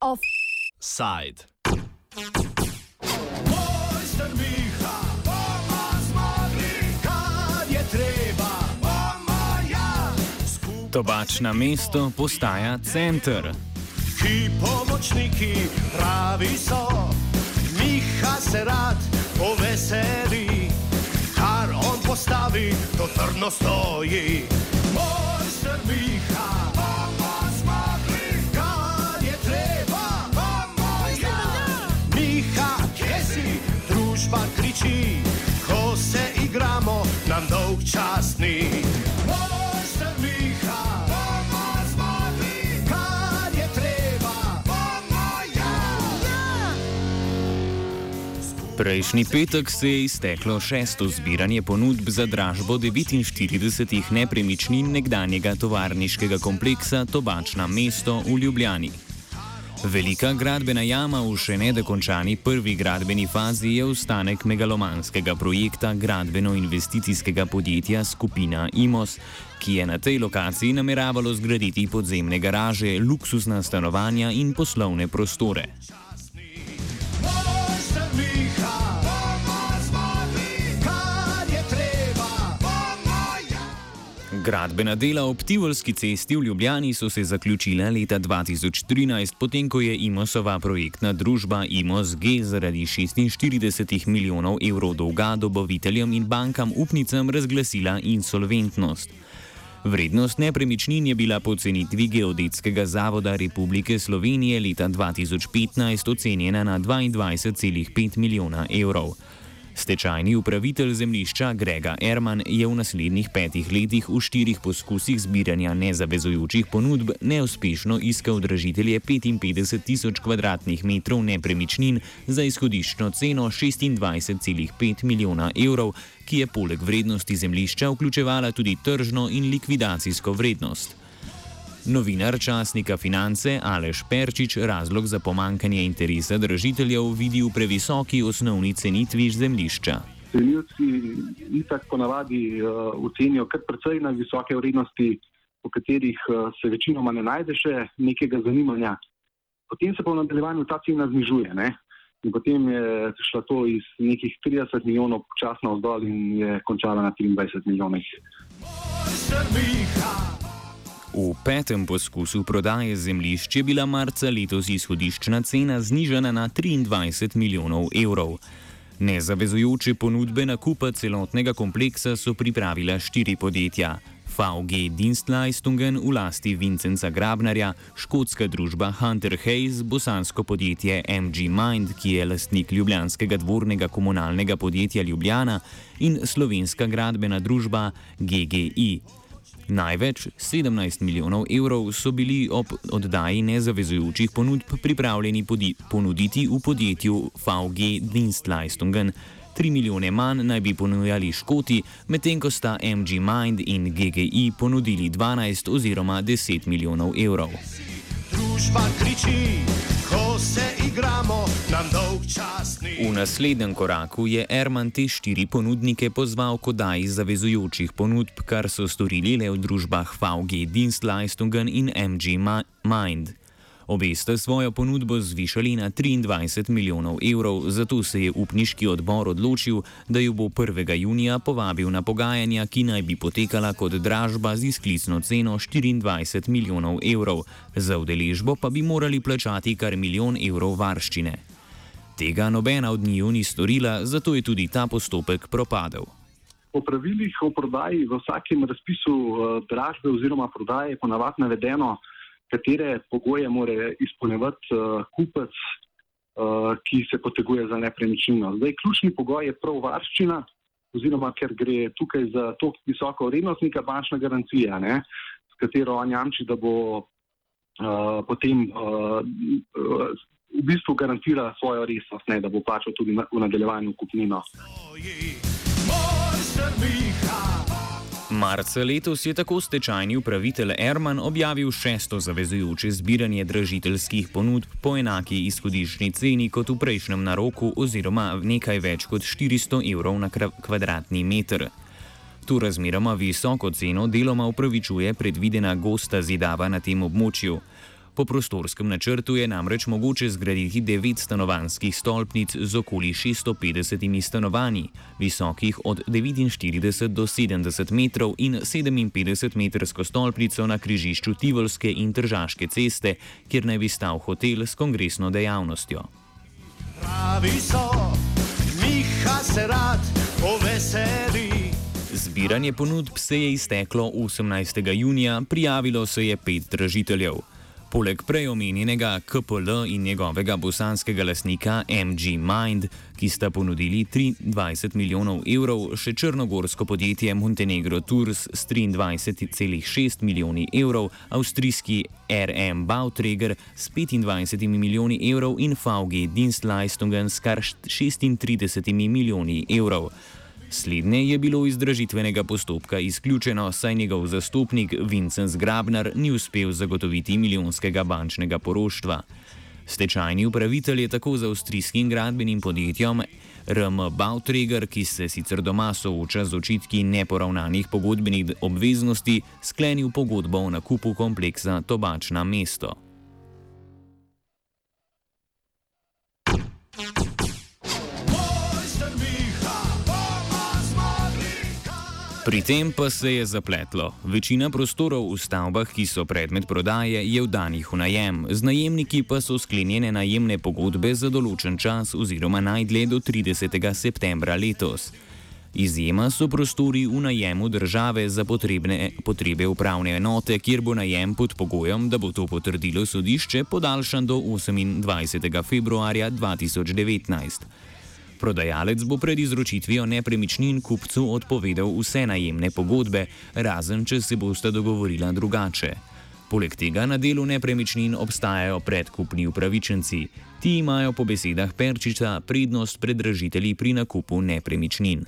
Offside. Mojster Miha, bomo zmogli, kar je treba, bomo ja. Tobačna mesto postaja center. Ki pomočniki pravi so, trdno stoji. Mojster Miha, bomo zmogli, kar je treba, bomo ja. Miha, kje si, družba kriči, ko se igramo, nam dolg čas ni. Prejšnji petek se je izteklo šesto zbiranje ponudb za dražbo 49 nepremičnin nekdanjega tovarniškega kompleksa Tobačna mesto v Ljubljani. Velika gradbena jama v še nedokončani prvi gradbeni fazi je ostanek megalomanskega projekta gradbeno-investicijskega podjetja Skupina Imos, ki je na tej lokaciji nameravalo zgraditi podzemne garaže, luksuzna stanovanja in poslovne prostore. Gradbena dela ob Tivolski cesti v Ljubljani so se zaključila leta 2013, potem ko je Imosova projektna družba Imos G zaradi 46 milijonov evrov dolga dobaviteljem in bankam upnicam razglasila insolventnost. Vrednost nepremičnin je bila po cenitvi Geodetskega zavoda Republike Slovenije leta 2015 ocenjena na 22,5 milijona evrov. Stečajni upravitelj zemljišča Grega Erman je v naslednjih petih letih v štirih poskusih zbiranja nezavezujočih ponudb neuspešno iskal dražitelje 55 tisoč km2 nepremičnin za izhodiščno ceno 26,5 milijona evrov, ki je poleg vrednosti zemljišča vključevala tudi tržno in likvidacijsko vrednost. Novinar časnika Finance Aleš Perčič razlog za pomankanje interesa dražiteljev vidi v previsoki osnovni cenitvi zemljišča. Cenilci itak ponavadi uh, ocenijo kar precej na visoke vrednosti, po katerih uh, se večinoma ne najde še nekega zanimanja. Potem se pa v nadaljevanju ta cena znižuje. Ne? In potem je šlo to iz nekih 30 milijonov počasno vzdolj in je končala na 23 milijonih. Mojster Miha. V petem poskusu prodaje zemljišč je bila marca letos izhodiščna cena znižana na 23 milijonov evrov. Nezavezujoče ponudbe nakupa celotnega kompleksa so pripravila štiri podjetja. VG Dienstleistungen v lasti Vincenza Grabnarja, škotska družba Hunter Hayes, bosansko podjetje MG Mind, ki je lastnik ljubljanskega dvornega komunalnega podjetja Ljubljana in slovenska gradbena družba GGI. Največ, 17 milijonov evrov, so bili ob oddaji nezavezujočih ponudb pripravljeni ponuditi v podjetju VG Dienstleistungen. 3 milijone manj naj bi ponujali Škoti, medtem ko sta MG Mind in GGI ponudili 12 oziroma 10 milijonov evrov. Družba kriči, ko se igramo, nam dolg čas. V naslednjem koraku je Erman te štiri ponudnike pozval k oddaji zavezujočih ponudb, kar so storili le v družbah VG Dienstleistungen in MG Mind. Obe sta svojo ponudbo zvišali na 23 milijonov evrov, zato se je upniški odbor odločil, da jo bo 1. junija povabil na pogajanja, ki naj bi potekala kot dražba z izklicno ceno 24 milijonov evrov, za udeležbo pa bi morali plačati kar milijon evrov varščine. Tega nobena od njiju ni storila, zato je tudi ta postopek propadel. Po pravilih o prodaji v vsakem razpisu uh, dražbe oziroma prodaje je ponavadi navedeno, katere pogoje mora izpolnjevati uh, kupec, uh, ki se poteguje za nepremičnino. Zdaj, ključni pogoj je prav varščina, oziroma ker gre tukaj za tako visoko vrednost, neka bančna garancija, ne, s katero on jamči, da bo uh, potem uh, v bistvu garantira svojo resnost, ne, da bo plačal tudi v nadaljevanju kupnino. Marca letos je tako stečajni upravitelj Erman objavil šesto zavezujoče zbiranje dražiteljskih ponudb po enaki izhodiščni ceni kot v prejšnjem naroku oziroma nekaj več kot 400 evrov na kvadratni meter. To razmeroma visoko ceno deloma upravičuje predvidena gosta zidava na tem območju. Po prostorskem načrtu je namreč mogoče zgraditi devet stanovanjskih stolpnic z okoli 650 stanovanji, visokih od 49 do 70 metrov in 57 metrsko stolpnico na križišču Tivolske in Tržaške ceste, kjer naj bi stal hotel s kongresno dejavnostjo. Zbiranje ponudb se je izteklo 18. junija, prijavilo se je pet dražiteljev. Poleg prej omenjenega KPL in njegovega bosanskega lasnika MG Mind, ki sta ponudili 23 milijonov evrov, še črnogorsko podjetje Montenegro Tours s 23,6 milijoni evrov, avstrijski RM Bauträger s 25 milijoni evrov in VG Dienstleistungen s kar 36 milijoni evrov. Slednje je bilo iz dražitvenega postopka izključeno, saj njegov zastopnik Vincent Grabner ni uspel zagotoviti milijonskega bančnega poroštva. Stečajni upravitelj je tako z avstrijskim gradbenim podjetjem RM Bauträger, ki se sicer doma sooča z očitki neporavnanih pogodbenih obveznosti, sklenil pogodbo o nakupu kompleksa Tobačna mesto. Pri tem pa se je zapletlo. Večina prostorov v stavbah, ki so predmet prodaje, je vdanih v najem, z najemniki pa so sklenjene najemne pogodbe za določen čas oziroma najdlje do 30. septembra letos. Izjema so prostori v najemu države za potrebne, potrebe upravne enote, kjer bo najem pod pogojem, da bo to potrdilo sodišče, podaljšan do 28. februarja 2019. Prodajalec bo pred izročitvijo nepremičnin kupcu odpovedal vse najemne pogodbe, razen če se boste dogovorila drugače. Poleg tega na delu nepremičnin obstajajo predkupni upravičenci. Ti imajo po besedah Perčiča prednost pred dražitelji pri nakupu nepremičnin.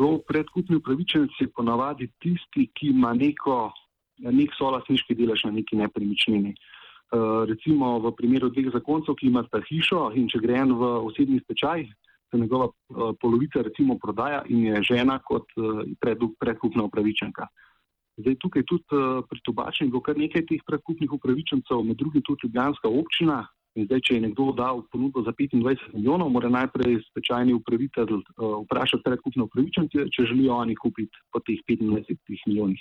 To predkupni upravičenci je ponavadi tisti, ki ima neko, nek solasniški delež na neki nepremičnini. Uh, recimo v primeru dveh zakoncev, ki imata hišo in če gre en v osebni stečaj, se njegova uh, polovica recimo prodaja in je žena kot pred, predkupna upravičenka. Zdaj tukaj tudi uh, pri tobačniku kar nekaj teh predkupnih upravičencev, med drugim tudi Ljubljanska občina. In zdaj, če je nekdo dal ponudbo za 25 milijonov, mora najprej stečajni upravitelj vprašati predkupne upravičence, če želijo oni kupiti po teh 25 milijonih.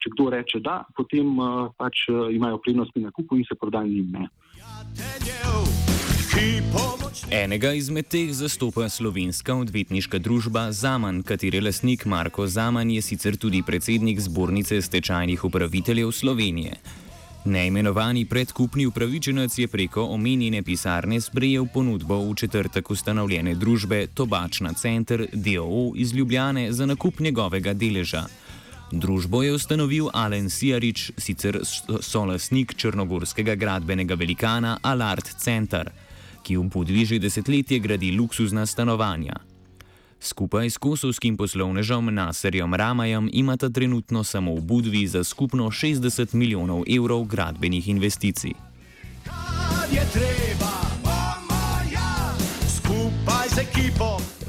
Če kdo reče da, potem pač imajo prednost pri nakupu in se prodajo njim. Enega izmed teh zastopa slovenska odvetniška družba Zaman, katere lasnik Marko Zaman je sicer tudi predsednik zbornice stečajnih upraviteljev Slovenije. Neimenovani predkupni upravičenec je preko omenjene pisarne sprejel ponudbo v četrtek ustanovljene družbe Tobačna Center DOO iz Ljubljane za nakup njegovega deleža. Družbo je ustanovil Alen Sijarič, sicer solasnik črnogorskega gradbenega velikana Alart Center ki v Budvi že desetletje gradi luksuzna stanovanja. Skupaj s kosovskim poslovnežem Naserjem Ramajem imata trenutno samo v Budvi za skupno 60 milijonov evrov gradbenih investicij. Kar je treba,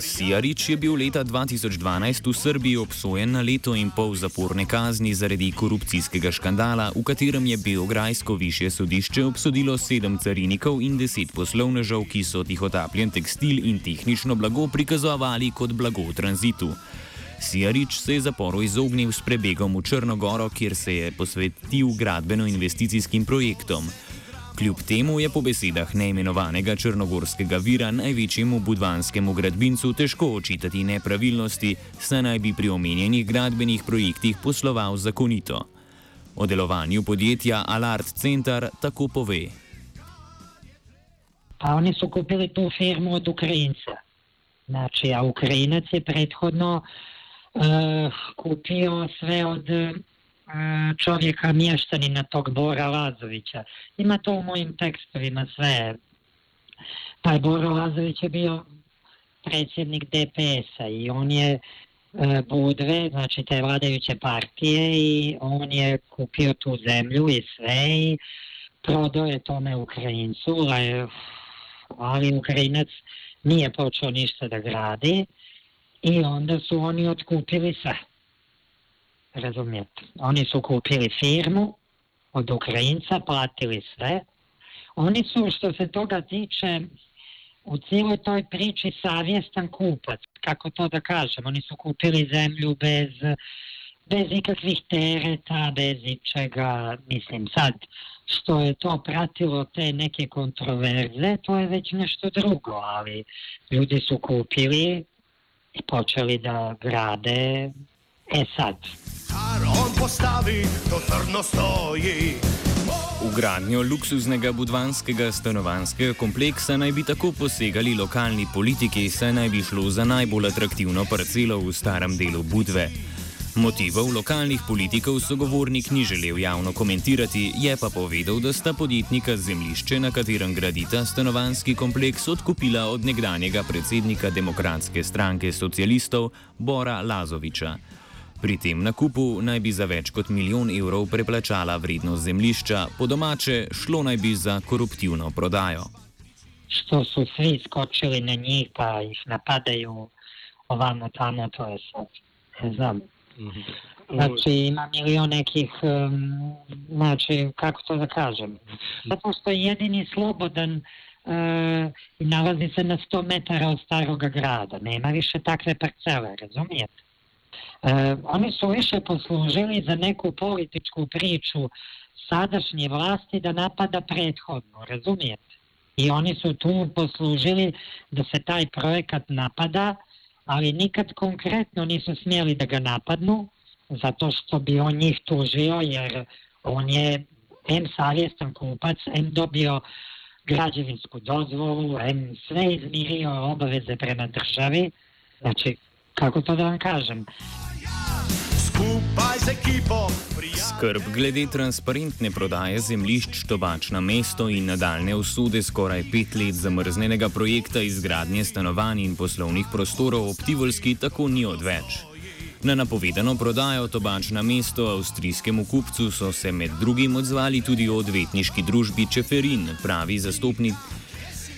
Sijarič je bil leta 2012 v Srbiji obsojen na leto in pol zaporne kazni zaradi korupcijskega škandala, v katerem je Beograjsko više sodišče obsodilo sedem carinikov in deset poslovnežev, ki so tihotapljen tekstil in tehnično blago prikazovali kot blago v tranzitu. Sijarič se je zaporu izognil s prebegom v Črnogoro, kjer se je posvetil gradbeno-investicijskim projektom. Kljub temu je po besedah neimenovanega črnogorskega vira največjemu budvanskemu gradbincu težko očitati nepravilnosti, saj naj bi pri omenjenih gradbenih projektih posloval zakonito. O delovanju podjetja Alart Center tako pove. Pa oni so kupili to firmo od Ukrajinca. Znači, a Ukrajinac je prethodno uh, kupio sve od čovjeka mještanina tog Bora Lazovića. Ima to u mojim tekstovima sve. Taj Boro Lazović je bio predsjednik DPS-a i on je e, Budve, znači te vladajuće partije i on je kupio tu zemlju i sve i prodao je tome Ukrajincu, ali, ali Ukrajinac nije počeo ništa da gradi i onda su oni otkupili sve. Razumijete? Oni su kupili firmu od Ukrajinca, platili sve. Oni su, što se toga tiče, u cijeloj toj priči savjestan kupac, kako to da kažem. Oni su kupili zemlju bez, bez ikakvih tereta, bez ičega. Mislim, sad, što je to pratilo te neke kontroverze, to je već nešto drugo, ali ljudi su kupili i počeli da grade. E sad, Kar on postavi, to trdno stoji. V gradnjo luksuznega budvanskega stanovanskega kompleksa naj bi tako posegali lokalni politiki, saj naj bi šlo za najbolj atraktivno parcelo v starem delu Budve. Motivov lokalnih politikov sogovornik ni želel javno komentirati, je pa povedal, da sta podjetnika zemljišče, na katerem gradita stanovanski kompleks, odkupila od nekdanjega predsednika demokratske stranke socialistov Bora Lazoviča. Pri tem nakupu naj bi za več kot milijon evrov preplačala vrednost zemljišča, po domače šlo naj bi za koruptivno prodajo. što su svi skočili na njih pa ih napadaju ovamo tamo, to je sad, ne znam. Znači ima milion nekih, um, znači kako to da kažem, zato što je jedini slobodan uh, i nalazi se na 100 metara od staroga grada, nema više takve parcele, razumijete? E, oni su više poslužili za neku političku priču sadašnje vlasti da napada prethodnu, razumijete? I oni su tu poslužili da se taj projekat napada, ali nikad konkretno nisu smjeli da ga napadnu, zato što bi on njih tužio, jer on je M savjestan kupac, M dobio građevinsku dozvolu, M sve izmirio obaveze prema državi, znači, kako to da vam kažem, Skupaj z ekipo. Skrb glede transparentne prodaje zemljišč Tobačna mesto in nadaljne usude skoraj pet let zamrznenega projekta izgradnje stanovanj in poslovnih prostorov ob Tivolski tako ni odveč. Na napovedano prodajo Tobačna mesto avstrijskemu kupcu so se med drugim odzvali tudi odvetniški družbi Čeferin, pravi zastopnik.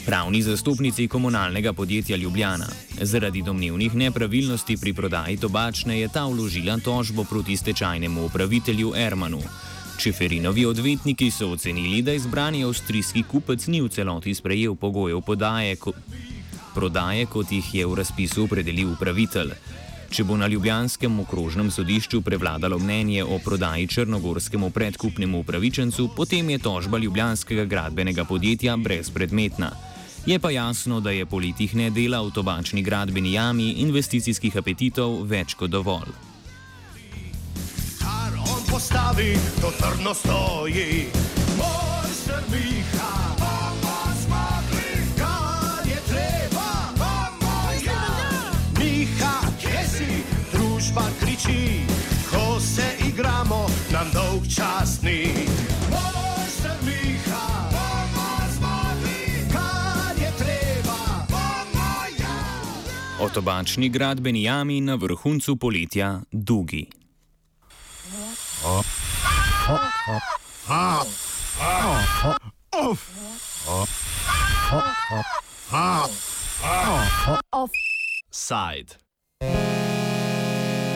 Pravni zastopnici komunalnega podjetja Ljubljana. Zaradi domnevnih nepravilnosti pri prodaji tobačne je ta vložila tožbo proti stečajnemu upravitelju Ermanu. Čeferinovi odvetniki so ocenili, da izbrani avstrijski kupec ni v celoti sprejel pogojev podaje, ko, prodaje, kot jih je v razpisu opredelil upravitelj. Če bo na Ljubljanskem okrožnem sodišču prevladalo mnenje o prodaji črnogorskemu predkupnemu upravičencu, potem je tožba ljubljanskega gradbenega podjetja brezpredmetna. Je pa jasno, da je politihne dela v tobačni gradbeni jami investicijskih apetitov več kot dovolj. Kar on postavi, to trdno stoji. Treba, bomo ja. Družba kriči, ko se igramo, nam dolg čas ni. Potobačni gradbeni jami na vrhuncu poletja Dugi. Offside.